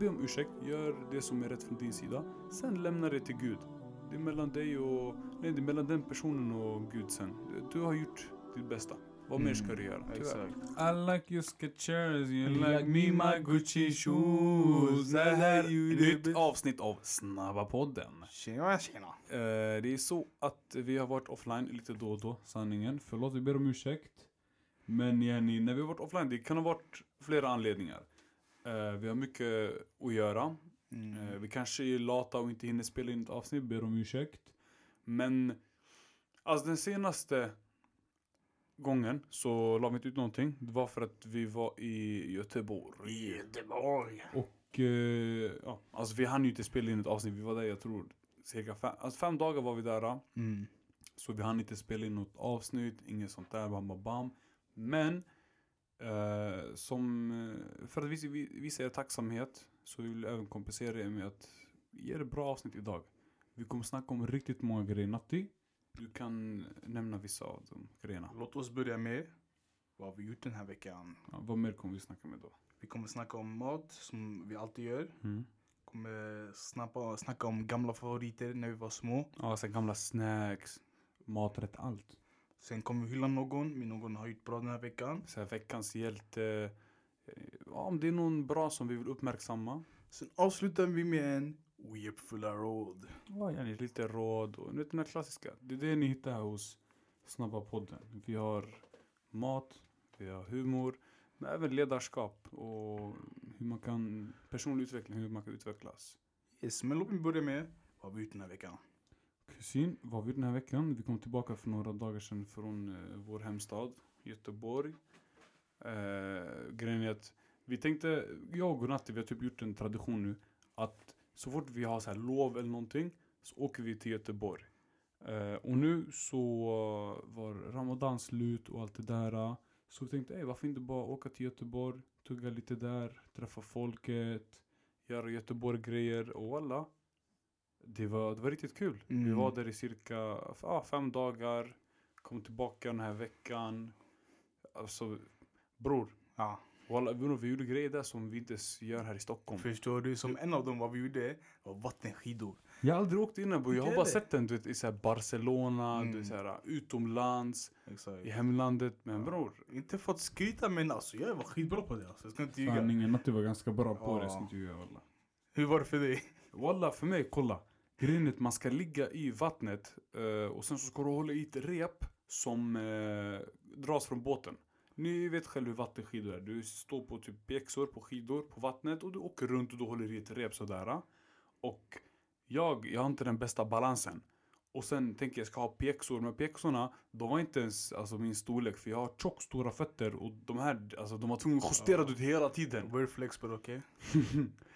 be om ursäkt, gör det som är rätt från din sida. Sen lämna det till Gud. Det är mellan dig och, nej det är mellan den personen och Gud sen. Du har gjort ditt bästa. Vad mer ska du göra? Tyvärr. Exakt. I like your Skechers, you like me, my Gucci shoes. Det här nytt avsnitt av Snabba podden. Tjena tjena. Eh, det är så att vi har varit offline lite då och då, sanningen. Förlåt, vi ber om ursäkt. Men Jenny, när vi har varit offline, det kan ha varit flera anledningar. Eh, vi har mycket att göra. Mm. Eh, vi kanske är lata och inte hinner spela in ett avsnitt, ber om ursäkt. Men, alltså den senaste gången så la vi inte ut någonting. Det var för att vi var i Göteborg. Göteborg. Och, eh, ja, alltså vi hann ju inte spela in ett avsnitt. Vi var där, jag tror, cirka fem, alltså fem dagar var vi där. Mm. Så vi hann inte spela in något avsnitt, inget sånt där, bam, bam, bam. Men, eh, som, eh, för att visa, vi- visa er tacksamhet så vill jag även kompensera er med att ge er ett bra avsnitt idag. Vi kommer snacka om riktigt många grejer. Natti, du kan nämna vissa av de grejerna. Låt oss börja med vad har vi gjort den här veckan. Ja, vad mer kommer vi snacka med då? Vi kommer snacka om mat som vi alltid gör. Mm. Kommer snappa, snacka om gamla favoriter när vi var små. Ja, sen gamla snacks, maträtt, allt. Sen kommer vi hylla någon, men någon har gjort bra den här veckan. Här, veckans hjälte. eh, Ja, om det är någon bra som vi vill uppmärksamma. Sen avslutar vi med en whipfulla råd. Ja, yani lite råd och vet, den här klassiska. Det är det ni hittar här hos Snabba podden. Vi har mat, vi har humor, men även ledarskap och hur man kan, personlig utveckling, hur man kan utvecklas. Yes, men låt mig börja med vad har vi gjort den här veckan. Kusin, vad har vi gjort den här veckan? Vi kom tillbaka för några dagar sedan från eh, vår hemstad, Göteborg. Eh, grejen är att vi tänkte, jag och Natti, vi har typ gjort en tradition nu att så fort vi har så här lov eller någonting så åker vi till Göteborg. Eh, och nu så var Ramadan slut och allt det där. Så vi tänkte, ey, varför inte bara åka till Göteborg, tugga lite där, träffa folket, göra Göteborg-grejer och alla. Det var, det var riktigt kul. Vi Mm. var där i cirka ja, fem dagar. Kom tillbaka den här veckan. Alltså, bror. Ja, Walla, vi gjorde grejer där som vi inte gör här i Stockholm. förstår du? Som en av dem vad vi gjorde var vattenskidor. Jag har aldrig åkt innan bror. Jag har bara sett den du vet, i så Barcelona, Mm. du vet, så här, utomlands, Exakt. i hemlandet. Men bror. Inte fått skryta men alltså jag var skitbra på det alltså. Jag ska inte ljuga. Sanningen att du var ganska bra på det, Ja. ska inte ljuga walla. Hur var det för dig? Walla, för mig, kolla. Grejen är att man ska ligga i vattnet eh, och sen så ska du hålla i ett rep som eh, dras från båten. Ni vet själv hur vattenskidor är. Du står på typ pjäxor på skidor på vattnet och du åker runt och du håller i ett rep sådär. Och jag, jag har inte den bästa balansen. Och sen tänker jag, ska ha pjäxor. Men pjäxorna, de var inte ens alltså, min storlek. För jag har tjockt stora fötter och de här, alltså de var tvungna att justera ut hela tiden. We're flexible okej?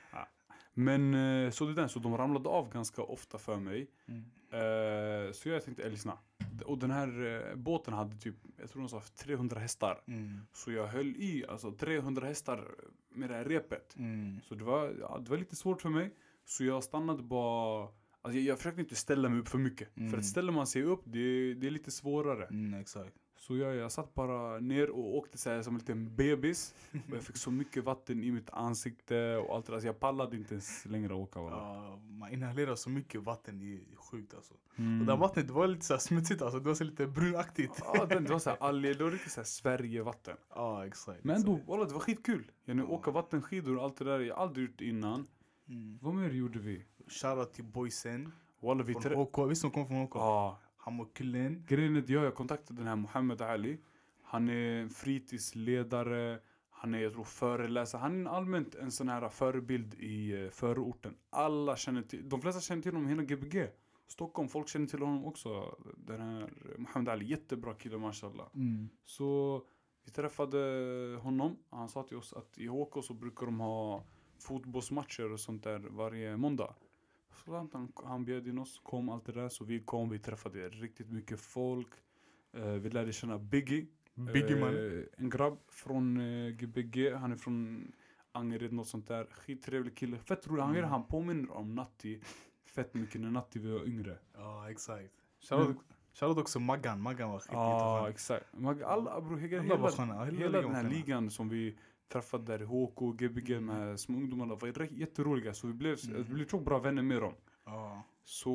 Men eh, så det är den, så de ramlade av ganska ofta för mig. Mm. Eh, så jag tänkte, lyssna. Och den här eh, båten hade typ, jag tror de sa 300 hästar. Mm. Så jag höll i alltså 300 hästar med det här repet. Mm. Så det var, ja, det var lite svårt för mig. Så jag stannade bara, alltså jag, jag försökte inte ställa mig upp för mycket. Mm. För att ställer man sig upp, det, det är lite svårare. Mm, exakt. Så jag, jag satt bara ner och åkte så här som en liten bebis. Och jag fick så mycket vatten i mitt ansikte och allt det där. Så jag pallade inte ens längre åka. Walla. Ja, man inhalerar så mycket vatten, det är sjukt alltså. Mm. Och det här vattnet det var lite så smutsigt alltså, det var så lite brunaktigt. Ja, det var såhär alger, det var riktigt såhär Sverige-vatten. Ja, exakt. Men ändå, walla, det var skitkul. Jag nu åka vattenskidor och allt det där, jag har aldrig gjort innan. Mm. Vad mer gjorde vi? Shoutout till boysen. Walla, vi Från. OK, visst de kom från OK? Ja. Han var kullen. Grejen är att jag, jag kontaktade den här Mohammed Ali. Han är en fritidsledare, han är jag tror föreläsare. Han är allmänt en sån här förebild i eh, förorten. Alla känner till, de flesta känner till honom hela Gbg. Stockholm, folk känner till honom också. Den här Mohammed Ali, jättebra kille mashallah. Mm. Så vi träffade honom. Han sa till oss att i HK så brukar de ha fotbollsmatcher och sånt där varje måndag. Så han, han bjöd in oss, kom allt det där. Så vi kom, vi träffade riktigt mycket folk. Eh, vi lärde känna Biggie. Biggie man. Eh, en grabb från eh, Gbg. Han är från Angered, något sånt där. Skittrevlig kille. Fett rolig. Han, Mm. han påminner om Natti fett mycket när Natti var yngre. Ja, exakt. Shoutout shoutout också Maggan, Maggan var skit Ja, exakt. Alla, bro, hela, hela, hela den här ligan som vi träffade där i HK, Gbg Mm. med små ungdomar. De var jätteroliga. Så vi blev, Mm. vi blev så bra vänner med dem. Ja. Så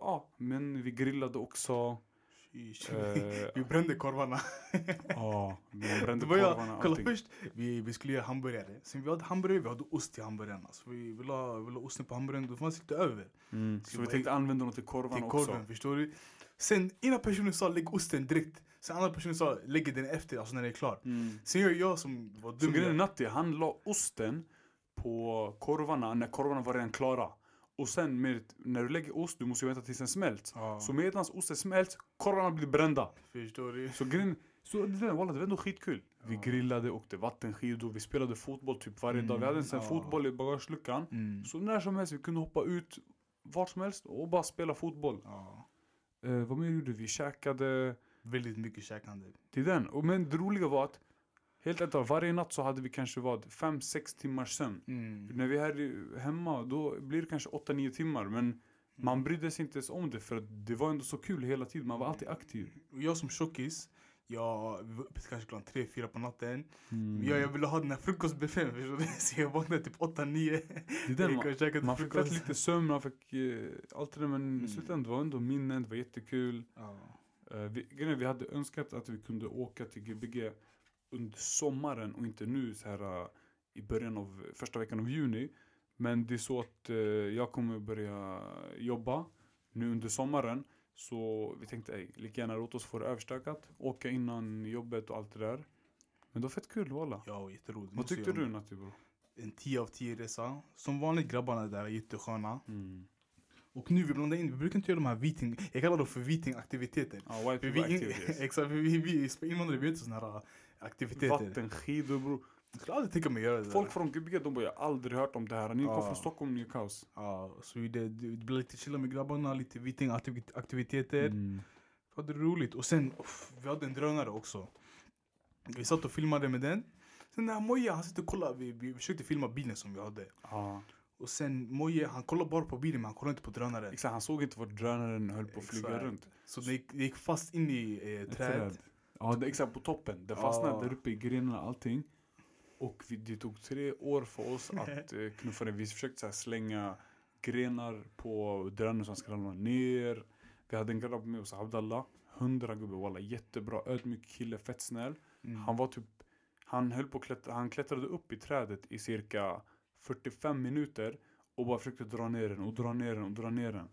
ja, men vi grillade också. Eh, Vi brände korvarna. Ja, man brände jag, korvarna och kolla allting. först, vi, vi skulle göra hamburgare. Sen vi hade hamburgare, vi hade ost till hamburgaren. Så vi, vi, la, vi la osten på hamburgaren, då fanns lite över. Mm. Så vi bara- tänkte använda dem till korvarna Till också. korven, förstår du? Sen ena personen sa lägg osten direkt. Sen andra personen sa lägg den efter, alltså när det är klart. Mm. Sen jag, jag som var dum. grejen är jag- Natti, han la osten på korvarna när korvarna var redan klara. Och sen med, när du lägger ost, du måste ju vänta tills den smälts. Ja, Så medan osten smälts, korvarna blir brända. förstår du? Så grejen, så det, där, walla, det var ändå skitkul. Vi Ja. grillade, åkte vattenskidor, vi spelade fotboll typ varje Mm, dag. Vi hade en ja. fotboll i bagageluckan. Mm. Så när som helst, vi kunde hoppa ut vart som helst och bara spela fotboll. Ja. Eh, vad mer gjorde vi? Käkade Väldigt mycket käkande. till den. Och, men det roliga var att helt ärligt, varje natt så hade vi kanske vad, 5-6 timmars sömn. Mm. När vi är här hemma då blir det kanske 8-9 timmar. Men man brydde sig inte ens om det för det var ändå så kul hela tiden. Man var alltid aktiv. Jag som tjockis, jag var uppe kanske klockan 3-4 på natten. Mm. Jag, jag ville ha den här frukostbuffén förstår du? Så jag vaknade typ 8-9. Det är den, Jag man, man fick rätt lite sömn, man fick eh, allt det där. Men Mm. i slutändan det var ändå minnen, det var jättekul. Ja. Uh, vi, vi hade önskat att vi kunde åka till Gbg under sommaren och inte nu så här uh, i början av första veckan av juni. Men det är så att uh, jag kommer börja jobba nu under sommaren. Så vi tänkte ej, lika gärna låt oss få det överstökat. Åka innan jobbet och allt det där. Men det var fett kul walla. Ja, jätteroligt. Vad tyckte du Natti bro? En 10 av 10 resa. Som vanligt grabbarna där är jättesköna. Mm. Och nu vi blandar in, vi brukar inte göra de här viting, jag kallar dem för vitingaktiviteter. Ja, white För people vi, activities. exakt, för vi, vi invandrare vi gör inte sådana här aktiviteter. Vattenskidor bro. Jag skulle aldrig tänka mig göra det. Folk från Gbg de bara jag har aldrig hört om det här. Ni kom Ja. från Stockholm, ni är kaos. Ja, så vi, det, det blir lite chilla med grabbarna, lite vitingaktiviteter. Mm. Vi hade roligt. Och sen, uff, vi hade en drönare också. Vi satt och filmade med den. Sen den här Moje, han sitter och kollar, vi, vi försökte filma bilen som vi hade. Ja. Och sen Moje, han kollar bara på bilen men han kollar inte på drönaren. Exakt, han såg inte vart drönaren höll på att flyga Exakt. runt. Så det gick, gick fast in i eh, träd. Ja, det, exakt på toppen. Det fastnade Ja. där uppe i grenarna allting. Och vi, det tog tre år för oss att eh, knuffa det. Vi försökte så här, slänga grenar på drönaren som skulle ramla ner. Vi hade en grabb med oss, Abdallah. Hundra gubbe, walla jättebra, ödmjuk kille, fett snäll. Mm. Han var typ, han höll på klättra, han klättrade upp i trädet i cirka 45 minuter och bara försökte dra ner den och dra ner den och dra ner den.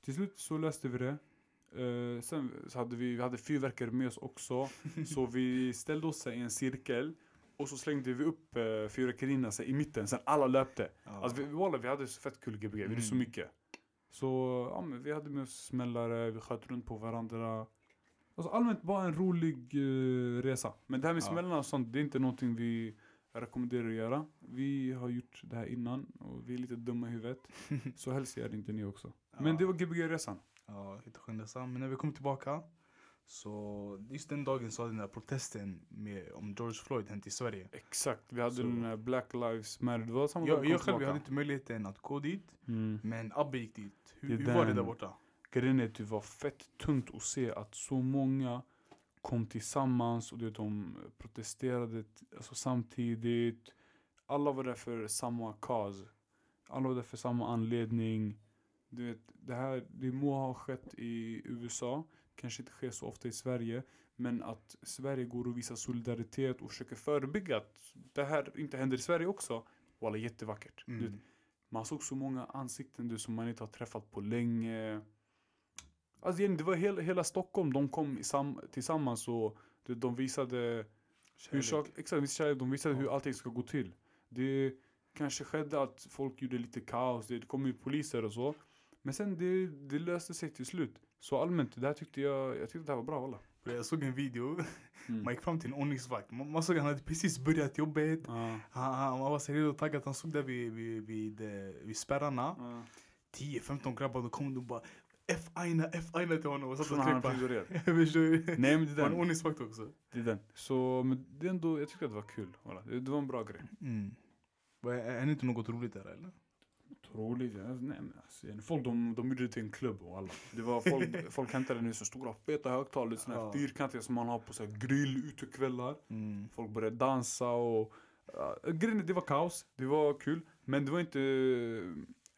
Till slut så löste vi det. Eh, sen så hade vi, vi hade fyrverkare med oss också. så vi ställde oss i en cirkel. Och så slängde vi upp uh, fyrverkerierna i mitten, sen alla löpte. Ja. Alltså vi, walla, vi hade så fett kul Gbg, vi gjorde så Mm. mycket. Så ja, vi hade med oss smällare, vi sköt runt på varandra. Alltså allmänt bara en rolig eh, resa. Men det här med Ja. smällarna och sånt, det är inte någonting vi rekommenderar att göra. Vi har gjort det här innan och vi är lite dumma i huvudet. så helst gör inte ni också. Men det var Gbg-resan. Ja, jätteskön resa. Men när vi kom tillbaka så just den dagen så hade den där protesten med, om George Floyd hänt i Sverige. Exakt, vi hade Så- den Black Lives Matter. Det var samma Jag, jag själv jag hade inte möjligheten att gå dit, Mm. men Abbe gick dit. Hur, Det hur var det där borta? Grejen är att det var fett tungt att se att så många kom tillsammans och du vet, de protesterade alltså, samtidigt. Alla var där för samma cause. Alla var där för samma anledning. Du vet, det här det må ha skett i USA, kanske inte sker så ofta i Sverige. Men att Sverige går och visar solidaritet och försöker förebygga att det här inte händer i Sverige också. Walla jättevackert. Du Mm. man såg så många ansikten du, som man inte har träffat på länge. Alltså det var hela, hela Stockholm, de kom sam, tillsammans och du, de visade hur Kärlek. sak, exakt, kärlek, de visade Ja. hur allting ska gå till. Det kanske skedde att folk gjorde lite kaos, det kom ju poliser och så. Men sen det, det löste sig till slut. Så allmänt, det här tyckte jag, jag tyckte det här var bra alla. Jag såg en video, Mm. man gick fram till en ordningsvakt. Man, man såg att han hade precis börjat jobbet. Ja, Han, han var redo och taggad. Han stod där vid, vid, vid, eh, vid spärrarna. ja. 10-15 grabbar, de kom och bara F-aina, F-aina till honom och satt och du? Nej men det är en den. ordningsvakt också. Det är den. Så men det är ändå, jag tyckte att det var kul. Voilà. Det, var en bra grej. Mm. Är det inte något roligt där eller? Troligt. Ja. Nej, men alltså, folk de, de gjorde det till en klubb och alla. Det var folk, folk hämtade nu så stora feta högtalare, såna här Ja. fyrkantiga som man har på så här grill utekvällar. Mm. Folk började dansa och Ja, grejen det var kaos, det var kul, men det var inte...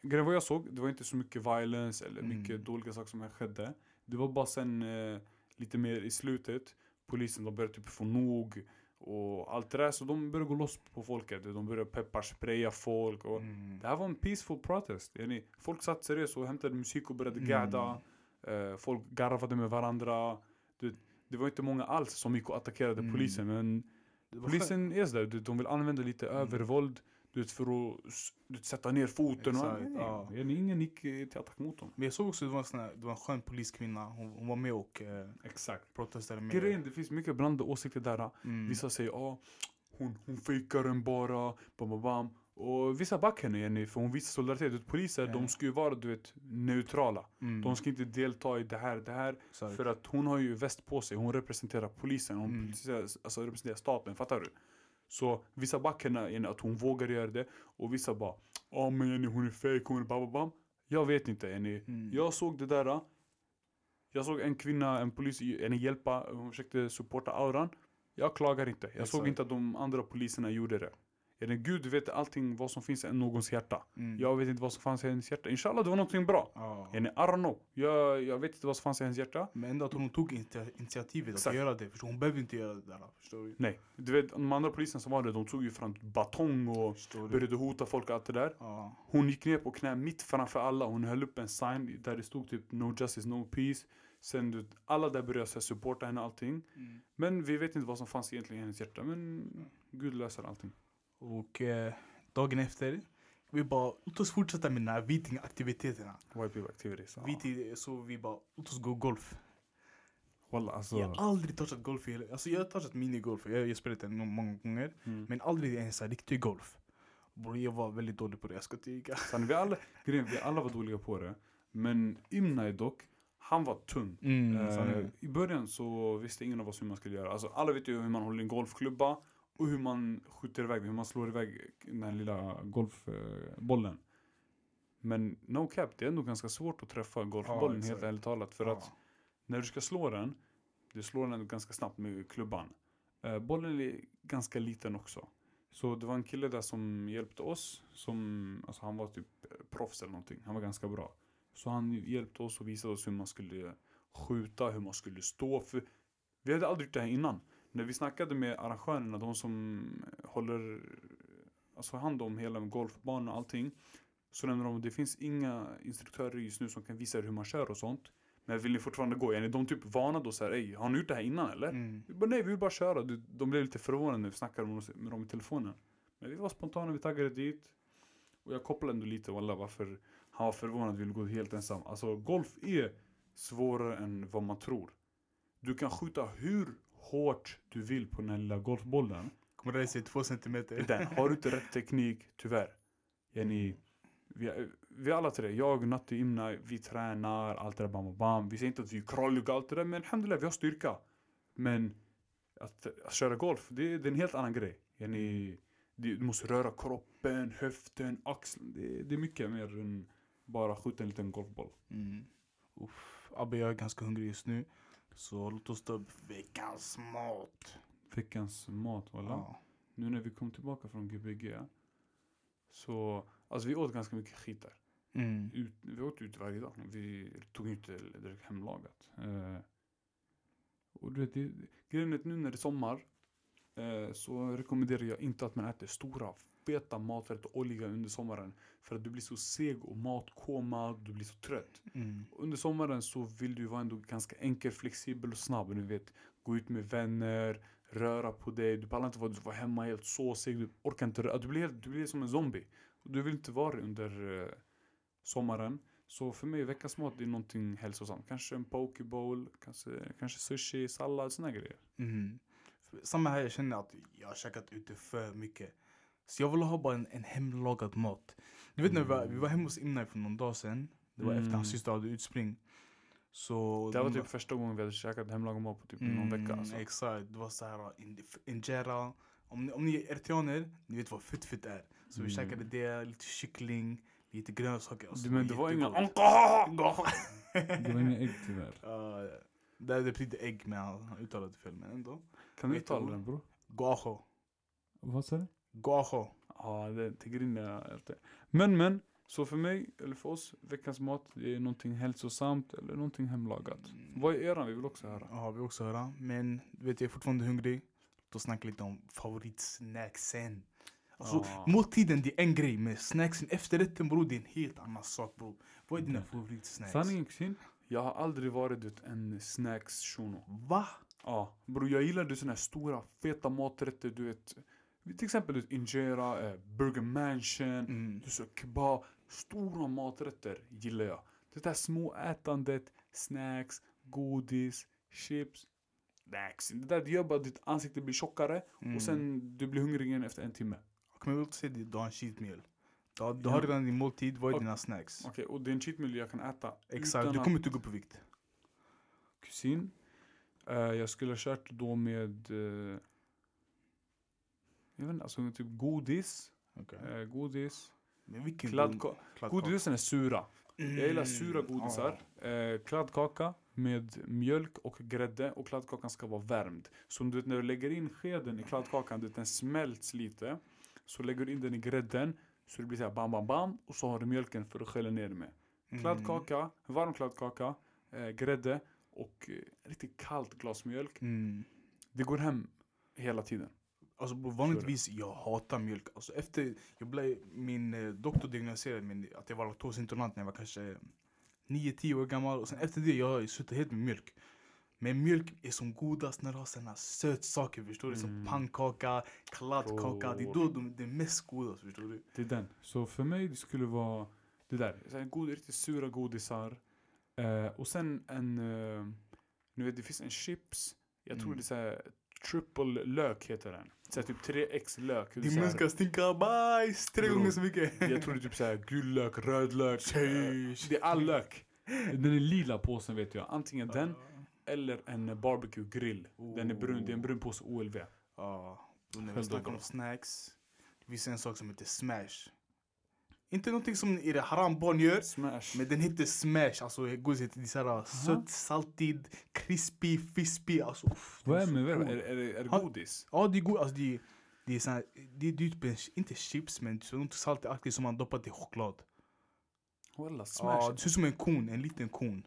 Grejen vad jag såg, det var inte så mycket violence eller Mm. mycket dåliga saker som skedde. Det var bara sen eh, lite mer i slutet, polisen de började typ få nog och allt det där. Så de började gå loss på folket. De började pepparspraya folk. Och Mm. Det här var en peaceful protest. Yani, folk satt seriöst och hämtade musik och började Mm. gadda. Eh, folk garvade med varandra. Det, det var inte många alls som gick och attackerade Mm. polisen. Men polisen är sådär. De vill använda lite Mm. övervåld. Du vet, för att du vet, sätta ner foten. och, Exakt, nej, ja. ingen gick eh, till attack mot dem. Men jag såg också att det var en, sån här, det var en skön poliskvinna. Hon, hon var med och eh, Exakt. protesterade med. Grejen, det finns mycket blandade åsikter där. Mm. Vissa säger ah, hon, hon fejkar den bara, bam, bam, bam. Och vissa backar henne Jenny, för hon visar solidaritet. Poliser, Ja. de ska ju vara du vet, neutrala. Mm. De ska inte delta i det här, det här. Exakt. För att hon har ju väst på sig, hon representerar polisen, hon Mm. alltså, representerar staten, fattar du? Så vissa henne Jenny, att hon vågar göra det. Och vissa bara, ja men Jenny hon är fake, hon är bam, bam, bam. Jag vet inte Jenny. Mm. Jag såg det där. Jag såg en kvinna, en polis, en hjälpa, hon försökte supporta auran. Jag klagar inte. Jag såg Exakt. inte att de andra poliserna gjorde det. Ja, den Gud vet allting vad som finns i någons hjärta. Mm. Jag vet inte vad som fanns i hennes hjärta. Inshallah det var någonting bra. Ja. Yani, I don't know. Jag, jag vet inte vad som fanns i hennes hjärta. Men ändå att hon tog initi- initiativet Exakt. att göra det. Förstår? Hon behöver inte göra det där. Förstår du? Nej. Du vet de andra poliserna som var där, de tog ju fram batong och började hota folk och allt det där. Ja. Hon gick ner på knä mitt framför alla. Hon höll upp en sign där det stod typ No justice, no peace. Sen du, alla där började så här supporta henne och allting. Mm. Men vi vet inte vad som fanns egentligen i hennes hjärta. Men Gud löser allting. Och eh, dagen efter, vi bara, låt oss fortsätta med de här Viting-aktiviteterna. YP activities. Ja. Viting, så vi bara, låt oss gå golf. Walla alltså. Jag har aldrig touchat golf i hela, alltså jag har touchat minigolf, jag har spelat det många gånger. Mm. Men aldrig en sån här riktig golf. Bror jag var väldigt dålig på det, jag ska tyga. Sen, vi, alla, grejen, vi alla var dåliga på det. Men Imnai dock, han var tung. Mm, Eh, I början så visste ingen av oss hur man skulle göra. Alltså, alla vet ju hur man håller en golfklubba och hur man skjuter iväg, hur man slår iväg den här lilla golfbollen. Men no cap, det är ändå ganska svårt att träffa golfbollen helt exakt. ärligt talat. För att när du ska slå den, du slår den ganska snabbt med klubban. Eh, bollen är ganska liten också. Så det var en kille där som hjälpte oss. Som, alltså han var typ eh, proffs eller någonting. Han var ganska bra. Så han hjälpte oss och visade oss hur man skulle skjuta, hur man skulle stå. För vi hade aldrig gjort det här innan. När vi snackade med arrangörerna, de som håller alltså hand om hela golfbanan och allting. Så nämnde de att det finns inga instruktörer just nu som kan visa er hur man kör och sånt. Men vill ni fortfarande gå? Är de typ varnade och såhär, har ni gjort det här innan eller? Mm. Vi bara, nej vi vill bara köra. De blev lite förvånade när vi snackade med dem- i telefonen. Men vi var spontana, vi taggade dit. Och jag kopplade ändå lite alla varför han var förvånad och ville gå helt ensam. Alltså golf är svårare än vad man tror. Du kan skjuta hur hårt du vill på den här lilla golfbollen. Kommer resa sig två centimeter. Den, har du inte rätt teknik, tyvärr. Jenny, vi, vi alla tre, jag, Natti, Imna, vi tränar, allt det där bam, bam. Vi säger inte att vi är kralliga allt det där, men alhamdulillah, vi har styrka. Men att, att köra golf, det, det är en helt annan grej. Jenny, du måste röra kroppen, höften, axeln. Det, det är mycket mer än bara skjuta en liten golfboll. Mm. Uff, Abbe jag är ganska hungrig just nu. Så låt oss ta upp veckans mat. Veckans mat, walla. Ja. Nu när vi kom tillbaka från Gbg, så, alltså vi åt ganska mycket skit där. Mm. ut, vi åt ut varje dag. Vi tog inte direkt hemlagat. Eh, och du vet, det, grejen är att nu när det är sommar eh, så rekommenderar jag inte att man äter stora feta maträtter, olja under sommaren. För att du blir så seg och matkoma, du blir så trött. Mm. Under sommaren så vill du vara ändå ganska enkel, flexibel och snabb. Du vet, gå ut med vänner, röra på dig. Du pallar inte vara, vara hemma helt så seg. Du orkar inte röra. Du blir, du blir som en zombie. Och du vill inte vara det under eh, sommaren. Så för mig, veckans mat är någonting hälsosamt. Kanske en pokebowl, kanske, kanske sushi, sallad, såna grejer. Mm. Samma här, jag känner att jag har käkat ute för mycket. Så jag vill ha bara en, en hemlagad mat. Du vet när vi var, vi var hemma hos Imnai för någon dag sedan. Det var efter Mm. hans syster hade utspring. Så Det var de- typ första gången vi hade käkat hemlagad mat på typ någon vecka. Alltså. Mm, Exakt, det var så här in- injera. Om ni, om ni är eritreaner, ni vet vad fit är. Så vi Mm. käkade det, lite kyckling, lite grönsaker. och så Du, men det var inga det var inga ägg tyvärr. Ja, det, det betyder ägg men han uttalade fel men ändå. Kan du uttala den bror? Guajo. Vad sa du? Guajo. Ja, det jag inte. Men men, så för mig, eller för oss, veckans mat, det är någonting hälsosamt eller någonting hemlagat. Vad är eran? Vi vill också höra. Ja, vi också höra. Men du vet, jag är fortfarande hungrig. Då snackar lite om favoritsnacksen. Alltså, Ja. måltiden det är en grej, men snacksen efterrätten bror, det är en helt annan sak bror. Vad är dina Okej. favoritsnacks? Sanningen kusin, jag har aldrig varit ut en snacks shuno. Va? Ja, bror jag gillar du såna här stora feta maträtter, du vet. Till exempel injera, eh, burger mansion, Mm. du så kebab. Stora maträtter gillar jag. Det där små ätandet, snacks, godis, chips. Snacks. Det där det gör bara att ditt ansikte blir tjockare Mm. och sen du blir hungrig igen efter en timme. Kommer jag väl säga att du har en cheat meal. Du har, du har redan din måltid, vad är Och- dina snacks? Okej, och det är en cheat meal jag kan äta Exakt, du kommer inte gå upp i vikt. kusin. Eh, jag skulle ha kört då med eh, jag vet inte, alltså typ godis. Okay. Eh, godis. Men vilken Kladdka- kladdkaka? Godisen är sura. Mm. Jag gillar sura godisar. Eh, kladdkaka med mjölk och grädde och kladdkakan ska vara värmd. Så du vet, när du lägger in skeden i kladdkakan, du vet, den smälts lite. Så lägger du in den i grädden så det blir så här bam bam bam och så har du mjölken för att skölja ner med. Mm. Kladdkaka, varm kladdkaka, eh, grädde och eh, riktigt kallt glas mjölk. Mm. Det går hem hela tiden. Alltså vanligtvis jag hatar mjölk. Alltså efter jag blev, min eh, doktor diagnostiserade mig att jag var laktosintolerant när jag var kanske 9-10 år gammal. Och sen efter det jag har jag slutat helt med mjölk. Men mjölk är som godast när du har såna sötsaker förstår du. Som Mm. pannkaka, kladdkaka. Det är då de, det är mest godast förstår du. Det är den. Så för mig det skulle vara det där. Så god, riktigt sura godisar. Eh, och sen en, eh, nu vet det finns en chips. Jag tror Mm. det är triple lök heter den. Så typ 3x lök. Din mun ska stinka bajs tre gånger så mycket. Jag tror det är typ såhär gul lök, röd lök. Sheesh. Det är all lök. Den är lila påsen vet jag. Antingen den eller en barbecue grill. Den är brun, det är en brun påse OLV. Ja, och när vi snackar om snacks. Det finns en sak som heter smash. Inte någonting som är det haram barn gör. Smash. Men den heter smash, alltså godis heter det såhär sött, saltid, crispy, fispy, alltså uff, Vad är god. är, är, det- är det godis? Ja det är god, alltså det, det är såhär, det, det är typ inte chips men så något saltaktigt som man doppat i choklad. Walla, smash. Ja, det ser ut som en kon, en liten kon.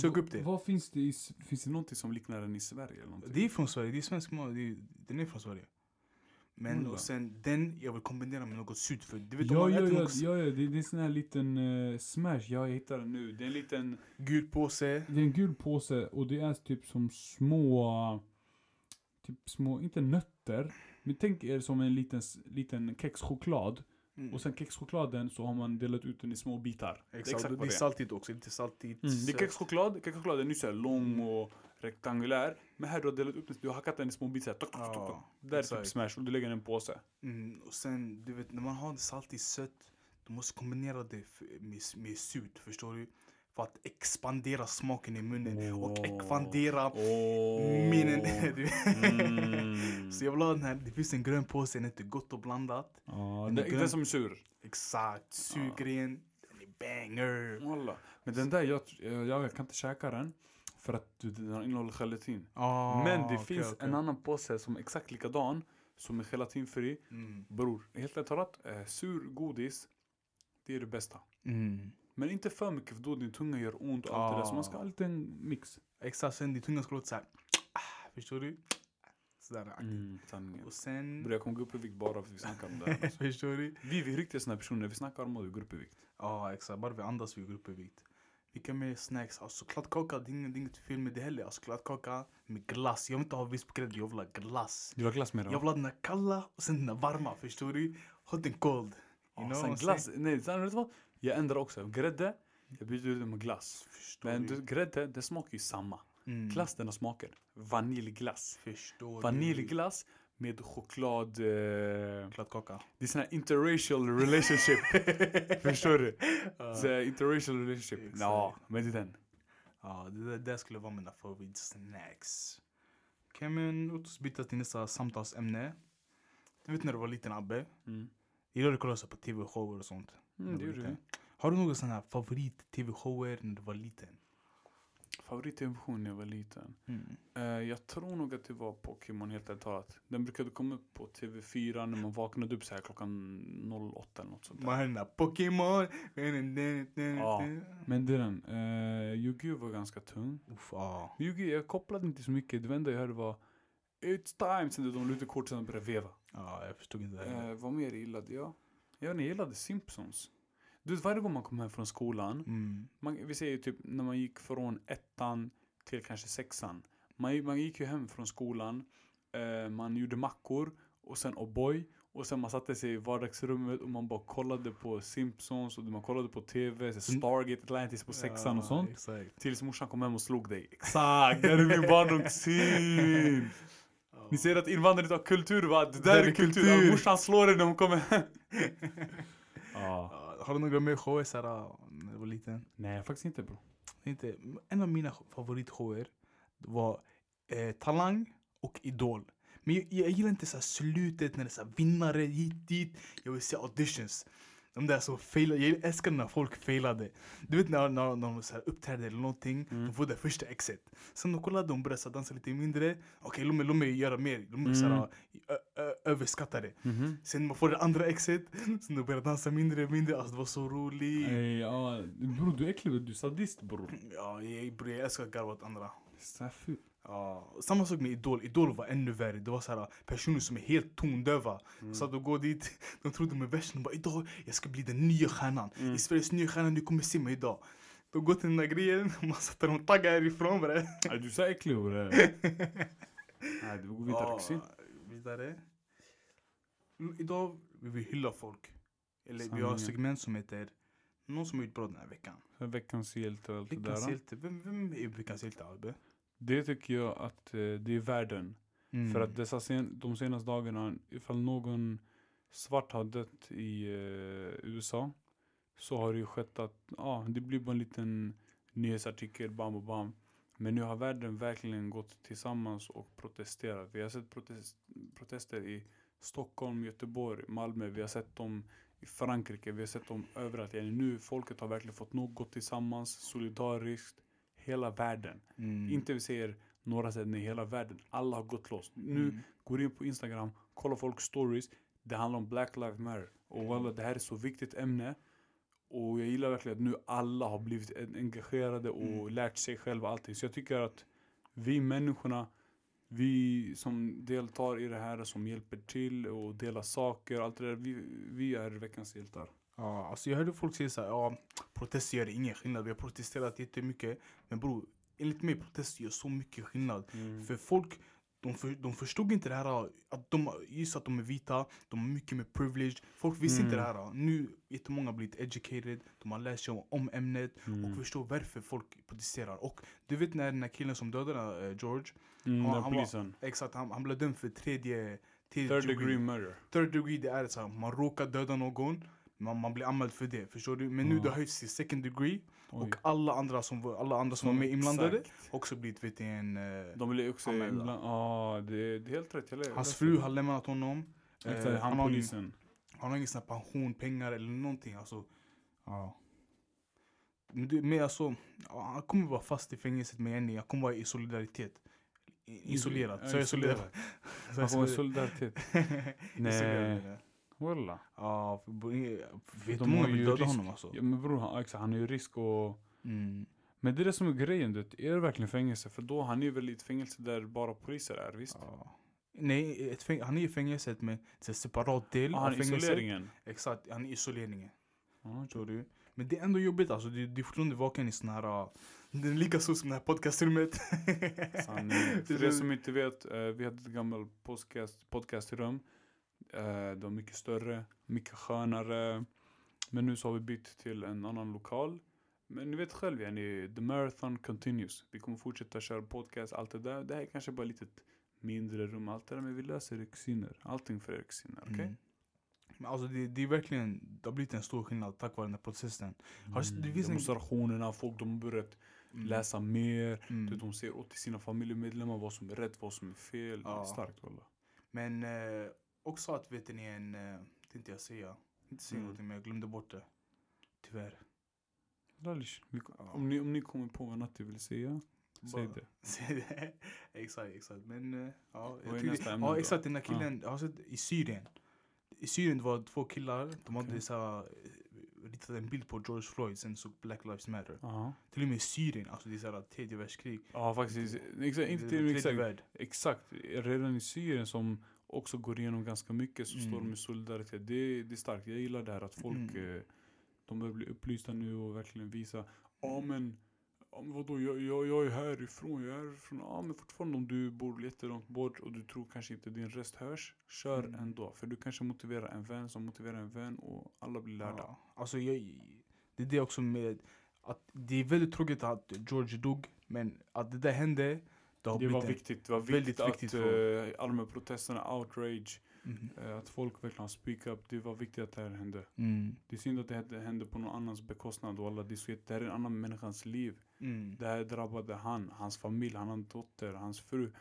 Sök upp det. Vad finns det i, finns det någonting som liknar den i Sverige eller någonting? Det är från Sverige, det är svensk mat, det är, den är från Sverige. Men Walla. och sen den, jag vill kombinera med något surt för du vet om Ja, man ja, äter ja, något ja, ja, det, det är en sån här liten eh, smash, ja, jag hittar den nu. Det är en liten, gul påse. det är en gul påse och det är typ som små, typ små, inte nötter, men tänk er som en liten, liten kexchoklad. Mm. Och sen kexchokladen så har man delat ut den i små bitar. Exakt, det är exakt det är saltigt också, lite saltigt. Mm, det är sött. kexchoklad, kexchoklad är nu såhär lång och rektangulär. Men här du har delat upp den, du har hackat den i små bitar. Tok, tok, tok, tok. Där är typ smash och du lägger den i en påse. Mm, och sen, du vet, när man har det saltigt sött, du måste kombinera det med, med surt, förstår du? För att expandera smaken i munnen och Åh. expandera Åh. minnen. Mm. Så jag vill ha den här, det finns en grön påse, den heter Gott och blandat. Ja, Den det är är grön. den som är sur. Exakt, surgren, den är banger. Walla. Men den där, jag, jag, jag kan inte käka den. För att den innehåller gelatin. Ah, Men det okej, finns okej. en annan påse som är exakt likadan. Som är gelatinfri. Mm. Bror, helt rätt talat. Eh, sur godis. Det är det bästa. Mm. Men inte för mycket för då din tunga gör ont och allt det där. Så man ska ha lite en mix. Exakt, sen din tunga ska låta såhär. Ah, förstår du? Sådär. Mm, sanningen. Och sen... Bror jag kommer gå upp i vikt bara för att vi snackar om det här. Alltså. förstår du? Vi, vi är riktiga här personer. Vi snackar om att vi går upp i vikt. Ja exakt, bara vi andas vi går upp i vikt. Vilka mer snacks? Alltså kladdkaka, det är inget, fel med det heller. Alltså kladdkaka med glass. Jag vill inte ha vispgrädde, jag vill ha glass. Du har glass med Jag vill ha den kalla och sen den varma, förstår du? Hot and cold. You Ja, know sen glass, nej sen vet du vad? Jag ändrar också. Grädde, jag byter ut det med glass. Förstår Men du? du, grädde, det smakar ju samma. Mm. Glass den har smaker. Vaniljglass. Förstår du? Vaniljglass med choklad. Eh, Kladdkaka. det är sån här interracial relationship. Förstår du? Så här, interracial relationship. Exakt. Ja, men det är den. Ja, det där, skulle vara mina favoritsnacks. Okej men låt oss byta till nästa samtalsämne. Du vet när du var liten Abbe? Mm. Gillar du att kolla på tv-shower och sånt? Mm, det gjorde vi. Har du några sådana favorit-tv-shower när du var liten? Favorit-tv-show när jag var liten. Mm. Eh, jag tror nog att det var Pokémon helt ärligt talat. Den brukade komma upp på TV4 när man vaknade upp så här klockan 08 eller något sånt där. Där Pokémon. Ja. Men det är den. Uh, Yu-Gi-Oh var ganska tung. Uff, ja. Yu-Gi-Oh jag kopplade inte så mycket. Det enda jag hörde var It's time! Sen de ut kortet och började veva. Ja, jag förstod inte det heller. Uh, vad mer gillade jag? Jag vet inte, jag gillade Simpsons. Du vet varje gång man kom hem från skolan. Mm. Man, vi säger typ när man gick från ettan till kanske sexan. Man, gick- man gick ju hem från skolan. eh, man gjorde mackor och sen O'boy. Och sen man satte sig i vardagsrummet och man bara kollade på Simpsons och man kollade på TV, så Stargate Atlantis på sexan och sånt. Exakt. Tills morsan kom hem och slog dig. Exakt, det är min barndomssyn! Ni ser att invandrare inte har kultur va? Det där är kultur! kultur. Ja, Morsan slår dig när hon kommer hem. ja. Har du några mer shower såhär när du var liten? Nej faktiskt inte bro. Inte, en av mina favoritshower var eh, Talang och Idol. Men jag, jag gillar inte så slutet när det är så vinnare hit dit. Jag vill se auditions. De där som failar, jag älskar när folk failade. Du vet när, när, när de så här uppträdde eller någonting, de får det första exet. Sen de kollade, de började dansa lite mindre. Okej, låt mig, låt mig göra mer. De är så här, ö, ö, överskattade. Mhm. Sen man får det andra exet, sen de börjar dansa mindre och mindre. Alltså det var så roligt. Ey, ja, bror du är äcklig, du är sadist bror. Ja, jag, bror, jag älskar att garva åt andra. Fult. Ja, samma sak med Idol. Idol var ännu värre. Det var så här, personer som är helt tondöva. Så att de går dit, de tror de är värst. De bara idag, jag ska bli den nya stjärnan. I Sveriges nya stjärna, du kommer se mig idag. De går till den där grejen, man sätter dem taggar härifrån bre. Nej, du är så äcklig bre. Nej, du går vidare kusin. vidare. Mm, Idag vill vi hylla folk. Eller vi har Sanningen. ett segment som heter Någon som har gjort bra den här veckan. Veckans hjälte och allt det Veckans där. hjälte. Vem, vem är veckans hjälte Albe? Det tycker jag att eh, det är världen. Mm. För att dessa sen, de senaste dagarna, ifall någon svart har dött i eh, USA så har det ju skett att ja, det blir bara en liten nyhetsartikel, bam och bam. Men nu har världen verkligen gått tillsammans och protesterat. Vi har sett protest, protester i Stockholm, Göteborg, Malmö. Vi har sett dem i Frankrike. Vi har sett dem överallt. Nu folket har verkligen fått gått tillsammans, solidariskt. Hela världen. Mm. Inte vi säger några ställen i hela världen. Alla har gått loss. Nu Mm. går in på Instagram, kollar folk stories. Det handlar om Black Lives Matter. Och walla, det här är så viktigt ämne. Och jag gillar verkligen att nu alla har blivit en- engagerade och Mm. lärt sig själva allting. Så jag tycker att vi människorna, vi som deltar i det här, som hjälper till och delar saker, allt det där. Vi, vi är veckans hjältar. Ja, alltså jag hörde folk säga såhär, ja protester gör ingen skillnad. Vi har protesterat jättemycket. Men bror, enligt mig protester gör så mycket skillnad. För folk, de, för, de förstod inte det här, att de, just att de är vita, de har mycket mer privilege. Folk visste inte det Mm. här. Nu jättemånga har blivit educated, de har läst sig om, om ämnet Mm. och förstår varför folk protesterar. Och du vet när den här killen som dödade eh, George, Mm, den han var- exakt, han, han blev dömd för tredje, Third degree murder. Third degree det är så här, man råkar döda någon, man, man blir anmäld för det. Förstår du? Men nu Ja. det har höjts till second degree Oj. och alla andra som, var- alla andra som var med inblandade Exakt. också blivit vet du, en... eh, De ju också Anmälda. ibland, ja det, det är helt rätt. Jag hans fru har lämnat honom. Exakt, Eh, han har, polisen. han har ingen sån här pension, pengar eller någonting. Alltså, ja. Men, men alltså, han kommer vara fast i fängelset med Jenny. Han kommer vara i solidaritet. I, isolerad. Så jag är solidarad. isolerad. Så Han jag får är solidaritet. Isolerad. Nej. Walla. Ja, för, för De har jättemånga vill döda risk- honom alltså. Ja, men bror, han, exakt, han är ju risk och... Mm. Men det är det som är grejen, du vet. Är det verkligen fängelse? För då, han är väl i ett fängelse där bara poliser är, visst? Ja. Nej, han är i fängelset med en separat del Ah, av han fängelset. isoleringen. Exakt, han är i isoleringen. Förstår du? Men det är ändå jobbigt alltså. Du, du är fortfarande vaken i sån här... Uh, det är lika så som det här podcastrummet. Sanning. För er som inte vet, eh, vi hade ett gammalt podcast, podcastrum. Eh, det var mycket större, mycket skönare. Men nu så har vi bytt till en annan lokal. Men ni vet själv, yani, the marathon continues. Vi kommer fortsätta köra podcast, allt det där. Det här är kanske bara ett litet mindre rum, allt det där. Men vi löser er kusiner. Allting för er kusiner, okej? Mm. Men alltså det, det är verkligen, det har blivit en stor skillnad tack vare den här processen. Har det Mm. finns en- Demonstrationerna, folk de har börjat Mm. läsa mer. Mm. Du, de ser åt sina familjemedlemmar vad som är rätt, vad som är fel. Ja. Starkt walla. Men eh, också att vet ni en, eh, tänkte jag säga, inte säga Mm. någonting men jag glömde bort det. Tyvärr. Ralish, om, ni, om ni kommer på vad Natti vill säga, säg det. Säg det. exakt, exakt. Men eh, ja, jag ämne ja exakt den där killen, jag har sett i Syrien. I Syrien det var två killar, de hade Okej. så eh, ritat en bild på George Floyd, sen såg Black Lives Matter. Ja, Till och med i Syrien, alltså det är såhär tredje världskrig. ja faktiskt. Exakt, inte och exakt. Exakt. Redan i Syrien som också går igenom ganska mycket så står de Mm. i solidaritet. Det, det är starkt. Jag gillar det här att folk Mm. eh, de börjar bli upplysta nu och verkligen visa Ja men, ja, men vadå jag, jag, jag är härifrån, jag är härifrån. Ja men fortfarande om du bor jättelångt bort och du tror kanske inte din röst hörs. Kör Mm. ändå. För du kanske motiverar en vän som motiverar en vän och alla blir lärda. Ja, alltså jag, det är det också med att det är väldigt tråkigt att George dog, men att det där hände, det har Det var viktigt. Det var väldigt viktigt, viktigt att för- uh, allmänna protesterna, outrage. Mhm. eh, att folk verkligen speak up. Det var viktigt att det här hände. Mm. Det är synd att det hände- på någon annans bekostnad. Och alla, det, är det här är en annan människans liv. Mm. Det här drabbade han, hans familj, han har en dotter, hans fru.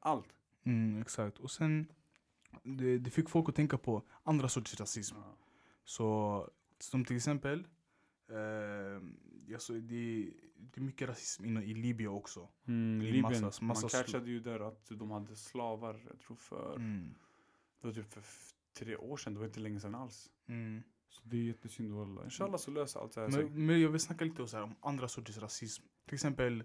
Allt. Mm, exakt. Och sen, det, det fick folk att tänka på andra sorters rasism. Så, som till exempel, eh, jag så, det, det är mycket rasism inom, i Libyen också. Mm, Libyen, massa- massa man catchade ju där att de hade slavar, jag tror för, Mm. det var typ för tre år sedan, det var inte länge sedan alls. Mm. Så det är jättesynd wallah. Inshallah så löser allt det här. Men, men jag vill snacka lite så här, om andra sorters rasism. Till exempel,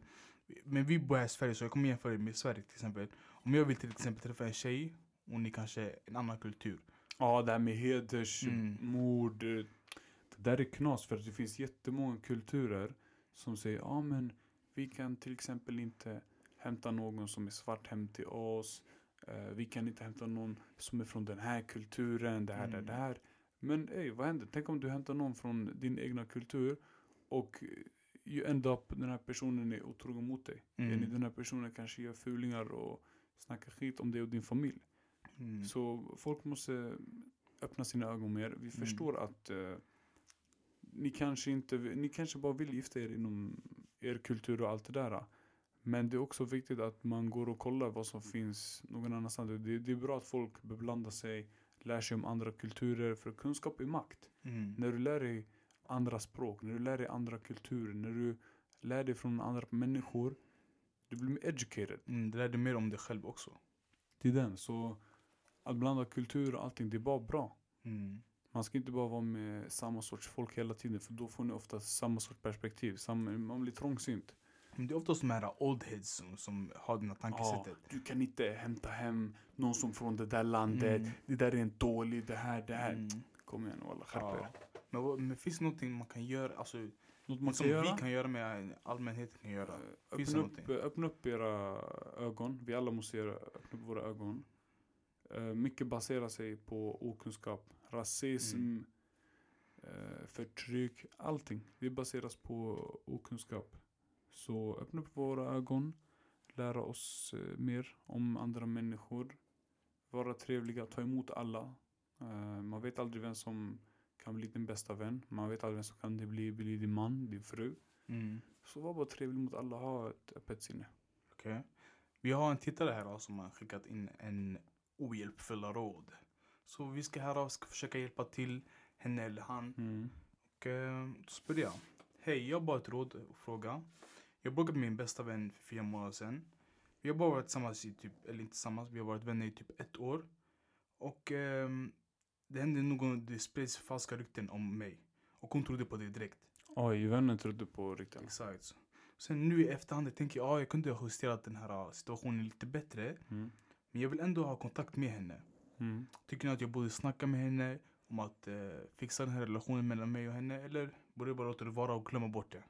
men vi bor här i Sverige så jag kommer jämföra med Sverige till exempel. Om jag vill till exempel träffa en tjej, hon är kanske en annan kultur. Ja, det här med heders, Mm. mord. eh, Det där är knas för att det finns jättemånga kulturer som säger ja men vi kan till exempel inte hämta någon som är svart hem till oss. Eh, vi kan inte hämta någon som är från den här kulturen, det här, Mm. det här. Men ey, vad händer? Tänk om du hämtar någon från din egna kultur och you end up, den här personen är otrogen mot dig. Mm. Den här personen kanske gör fulingar och snackar skit om dig och din familj. Mm. Så folk måste öppna sina ögon mer. Vi förstår att eh, ni, kanske inte, ni kanske bara vill gifta er inom er kultur och allt det där. Men det är också viktigt att man går och kollar vad som finns någon annanstans. Det, det är bra att folk beblandar sig, lär sig om andra kulturer. För kunskap är makt. Mm. När du lär dig andra språk, när du lär dig andra kulturer, när du lär dig från andra människor. Du blir mer educated. Mm, det lär dig mer om dig själv också. till den. Så att blanda kultur och allting, det är bara bra. Mm. Man ska inte bara vara med samma sorts folk hela tiden för då får ni ofta samma sorts perspektiv. Samma, man blir trångsynt. Men det är oftast de här old heads som, som har det här tankesättet. du kan inte hämta hem någon som från det där landet. Mm. Det där är en dålig, det här, det här. Mm. Kom igen walla, skärp. Ja. Men, men finns det någonting man kan göra, alltså, Något man som kan göra? vi kan göra med allmänheten kan göra? eh, Finns öppna, upp, öppna upp era ögon. Vi alla måste göra, öppna upp våra ögon. Eh, mycket baserar sig på okunskap. Rasism, Mm. eh, förtryck, allting. Det baseras på okunskap. Så öppna upp våra ögon, lära oss eh, mer om andra människor, vara trevliga, ta emot alla. Eh, man vet aldrig vem som kan bli din bästa vän. Man vet aldrig vem som kan bli, bli din man, din fru. Mm. Så var bara trevlig mot alla, ha ett öppet sinne. Okej. Vi har en tittare här då, som har skickat in en ohjälpfulla råd. Så vi ska här då, ska försöka hjälpa till henne eller han. Mm. Och eh, då börjar jag. Hej, jag har bara ett råd och fråga. Jag bråkade med min bästa vän för fyra månader sedan. Vi har bara varit tillsammans i typ, eller inte tillsammans, vi har varit vänner i typ ett år. Och ehm, det hände någon, det spreds falska rykten om mig. Och hon trodde på det direkt. Oj, vännen trodde på rykten. Exakt. Sen nu i efterhand tänker jag, ja, jag kunde ha justerat den här uh, situationen lite bättre. Mm. Men jag vill ändå ha kontakt med henne. Mm. Tycker ni att jag borde snacka med henne om att eh, fixa den här relationen mellan mig och henne? Eller borde jag bara låta det vara och glömma bort det?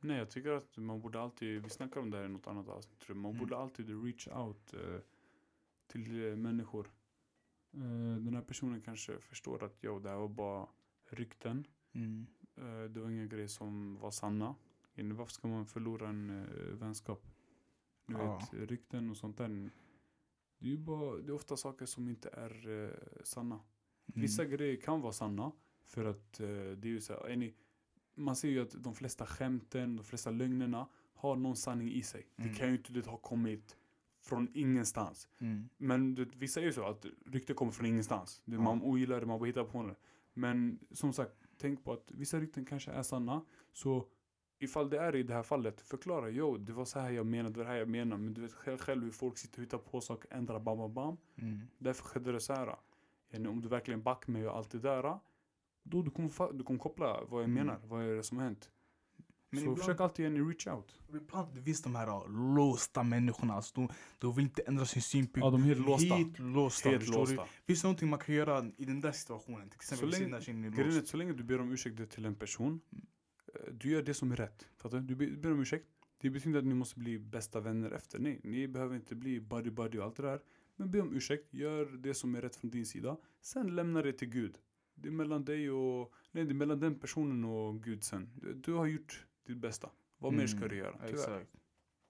Nej, jag tycker att man borde alltid, vi snackar om det här i något annat avsnitt, tror jag. man Mm. borde alltid reach out eh, till eh, människor. Eh, den här personen kanske förstår att jo, det här var bara rykten. Mm. Eh, det var inga grejer som var sanna. Varför ska man förlora en eh, vänskap? Du Ja. vet, rykten och sånt där. Det är ju bara, det är ofta saker som inte är eh, sanna. Mm. Vissa grejer kan vara sanna. För att eh, det är ju så här, är ni, man ser ju att de flesta skämten, de flesta lögnerna har någon sanning i sig. Mm. Det kan ju inte det, ha kommit från ingenstans. Mm. Men det, vissa är ju så att rykten kommer från ingenstans. Det. Man ogillar det, man bara hittar på det. Men som sagt, tänk på att vissa rykten kanske är sanna. Så ifall det är i det här fallet, förklara. Jo, det var så här jag menade, det var det här jag menade. Men du vet själv, själv hur folk sitter och hittar på saker, ändrar bam, bam, bam. Mm. Därför skedde det så här. Yani, om du verkligen backar mig och allt det där. Då du kommer, du kommer koppla vad jag Mm. menar, vad är det som har hänt. Men så ibland- försök alltid yani, reach out. Ibland det finns de här låsta människorna, alltså, de, de vill inte ändra sin synpunkt. Ja, de är helt låsta. Helt låsta. Helt låsta. Finns det någonting man kan göra i den där situationen? Till exempel Så länge- så länge du ber om ursäkt till en person, Mm. Du gör det som är rätt. Fattar du? Du ber, om ursäkt. Det betyder inte att ni måste bli bästa vänner efter. Nej, ni behöver inte bli buddy buddy och allt det där. Men be om ursäkt, gör det som är rätt från din sida. Sen lämna det till Gud. Det är mellan dig och, nej det är mellan den personen och Gud sen. Du, du har gjort ditt bästa. Vad mer ska Mm, du göra? Tyvärr. Exakt.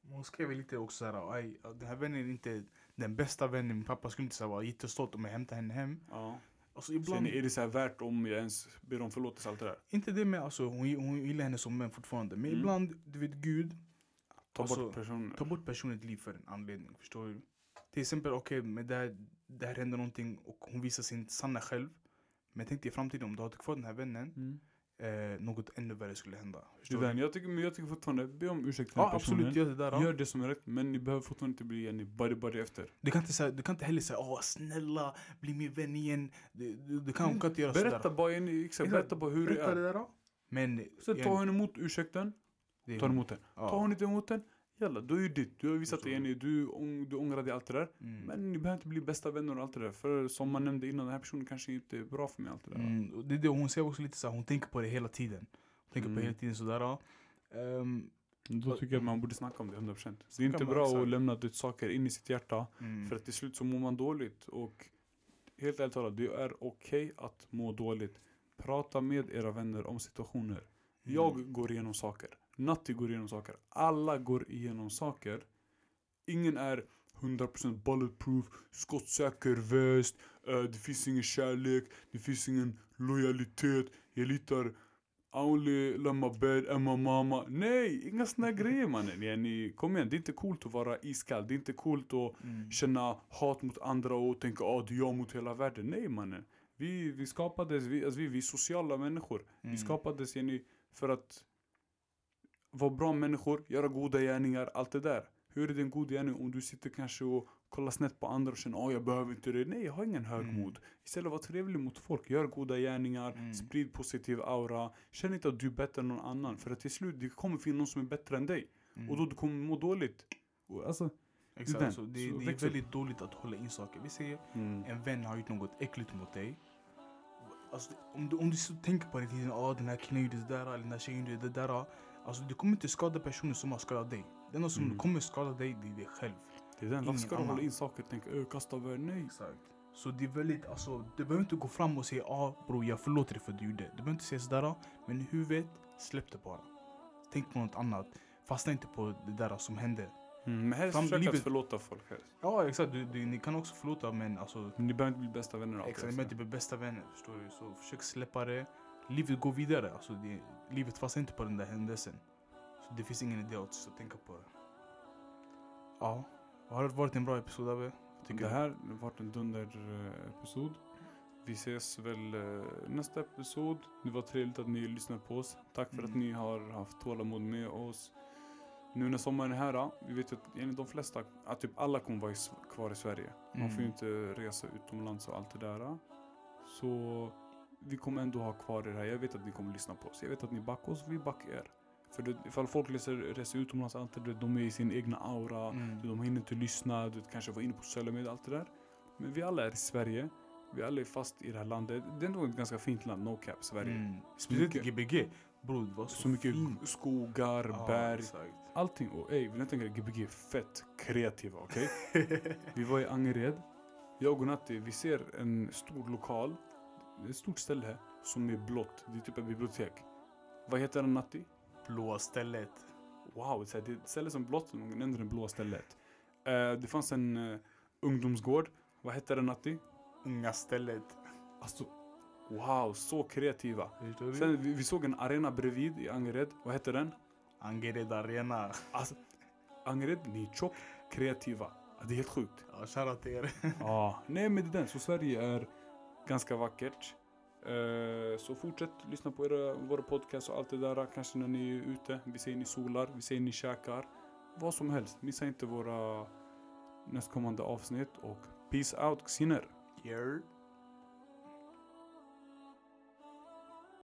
Hon skrev väl lite också såhär, "Aj, den här vännen är inte den bästa vännen. Min pappa skulle inte vara jättestolt om jag hämtar henne hem. Ja. Alltså Sen ibland, är det så här värt om jag ens ber om förlåtelse allt det där? inte det med alltså, hon, hon gillar henne som vän fortfarande. Men Mm. ibland, du vet Gud, Ta Alltså, bort personen. ta bort personens liv för en anledning. Förstår du? Till exempel, okej, men där, där händer någonting och hon visar sin sanna själv. Men tänk dig i framtiden om du hade kvar den här vännen, Mm. Eh, något ännu värre skulle hända. Det Förstår är du? den. Jag, tycker, men jag tycker fortfarande, be om ursäkt till den Ja personen. absolut, gör det där. ja. Gör det som är rätt, men ni behöver fortfarande inte bli en buddy buddy efter. Du kan inte, säga, du kan inte heller säga åh snälla, bli min vän igen. Du, du, du kan, Nej, kan inte göra Berätta sådär. bara, en, exakt, berätta bara hur det Berätta är. det där då. Men, Sen ta igen, henne emot ursäkten, det är- ta emot den. ja. Ta hon inte emot den, jalla, då är det ditt. Du har visat dig, Jenny, du, ång- du ångrar dig allt det där. Mm. Men ni behöver inte bli bästa vänner och allt det där. För som man nämnde innan, den här personen kanske inte är bra för mig allt det där. Mm, det det hon säger också lite så här, hon tänker på det hela tiden. Hon tänker på Mm. det hela tiden sådär. Ehm, Då tycker jag att man borde snacka om det 100%. Det är inte bra exakt. att lämna ut saker in i sitt hjärta. mm. För att till slut så mår man dåligt. Och helt ärligt talat, det är okej att må dåligt. Prata med era vänner om situationer. Mm. Jag går igenom saker. Natti går igenom saker. Alla går igenom saker. Ingen är 100% bulletproof, skottsäker väst, eh, det finns ingen kärlek, det finns ingen lojalitet, jag litar I only love my bed and my mama. Nej, inga såna grejer mannen. Yani, kom igen, det är inte coolt att vara iskall. Det är inte coolt att Mm. känna hat mot andra och tänka att ah, det är jag mot hela världen. Nej mannen. Vi, vi skapades, vi, alltså, vi, vi är sociala människor. Vi Mm. skapades yani, för att vara bra människor, göra goda gärningar, allt det där. Hur är det en god gärning om du sitter kanske och kollar snett på andra och känner att jag behöver inte det. Nej, jag har ingen högmod. Istället var trevlig mot folk, gör goda gärningar, Mm. sprid positiv aura. Känn inte att du är bättre än någon annan. För att till slut, det kommer finnas någon som är bättre än dig. Mm. Och då du kommer må dåligt. Och Alltså, Exakt, den. så det, Så det är väldigt dåligt att hålla in saker. Vi säger mm. en vän har gjort något äckligt mot dig. Alltså, om, du, om du tänker på det tiden, ah, den här killen gjorde det där, eller den här tjejen gjorde det där. Alltså, du kommer inte skada personen som har skadat dig. Den enda som Mm. kommer skada dig, det är dig själv. Det är den. Varför ska du hålla in saker och tänka kasta över? Nej. Exakt. Så det är väldigt, alltså, du behöver inte gå fram och säga ah bror jag förlåter dig för att du gjorde. Du behöver inte säga sådär, men i huvudet, släpp det bara. Tänk på något annat. Fastna inte på det där som hände. Mm, men helst Fram- försök att livet- förlåta folk helst. Ja exakt, du, du, ni kan också förlåta men alltså Men ni behöver inte bli bästa vänner. Exakt, alltså. men typ är bästa vänner förstår du. Så försök släppa det. Livet går vidare. Alltså, det, livet fastnar inte på den där händelsen. Så det finns ingen idé att så tänka på det. Ja, har det varit en bra episod Abbe? Tycker Det här har varit en dunder eh, episod. Vi ses väl eh, nästa episod. Det var trevligt att ni lyssnade på oss. Tack för att Mm. ni har haft tålamod med oss. Nu när sommaren är här, vi vet ju att enligt de flesta, att typ alla kommer vara kvar i Sverige. Man får ju Mm. inte resa utomlands och allt det där. Så vi kommer ändå ha kvar det här. Jag vet att ni kommer lyssna på oss. Jag vet att ni backar oss, vi backar er. För det, ifall folk reser, reser utomlands, allt det där, de är i sin egna aura. Mm. De hinner inte lyssna, du kanske vara inne på sociala medier, allt det där. Men vi alla är i Sverige. Vi alla är fast i det här landet. Det är ändå ett ganska fint land, no cap, Sverige. Mm. Speciellt Gbg. Bror det var så, Så mycket fint. skogar, Ja, berg, exakt. allting. Och ey, vill ni tänka er, Gbg är fett kreativa, okej? vi var i Angered. Jag och Natti, vi ser en stor lokal. Det är ett stort ställe som är blått. Det är typ ett bibliotek. Vad heter den Natti? Blåa stället. Wow, här, det är ett ställe som blått, men man nämnde det blåa stället. Eh, det fanns en uh, ungdomsgård. Vad hette den Natti? Unga stället. Alltså, wow, så kreativa. Sen vi, vi såg en arena bredvid i Angered. Vad hette den? Angered Arena. Alltså, Angered, ni är tjock kreativa. Det är helt sjukt. Ja, shoutout till er. Ja, nej men det är den. Så Sverige är ganska vackert. Eh, så fortsätt lyssna på era, våra podcasts och allt det där. Kanske när ni är ute. Vi ser ni solar, vi ser ni käkar. Vad som helst. Missa inte våra nästkommande avsnitt och peace out kusiner. Yeah.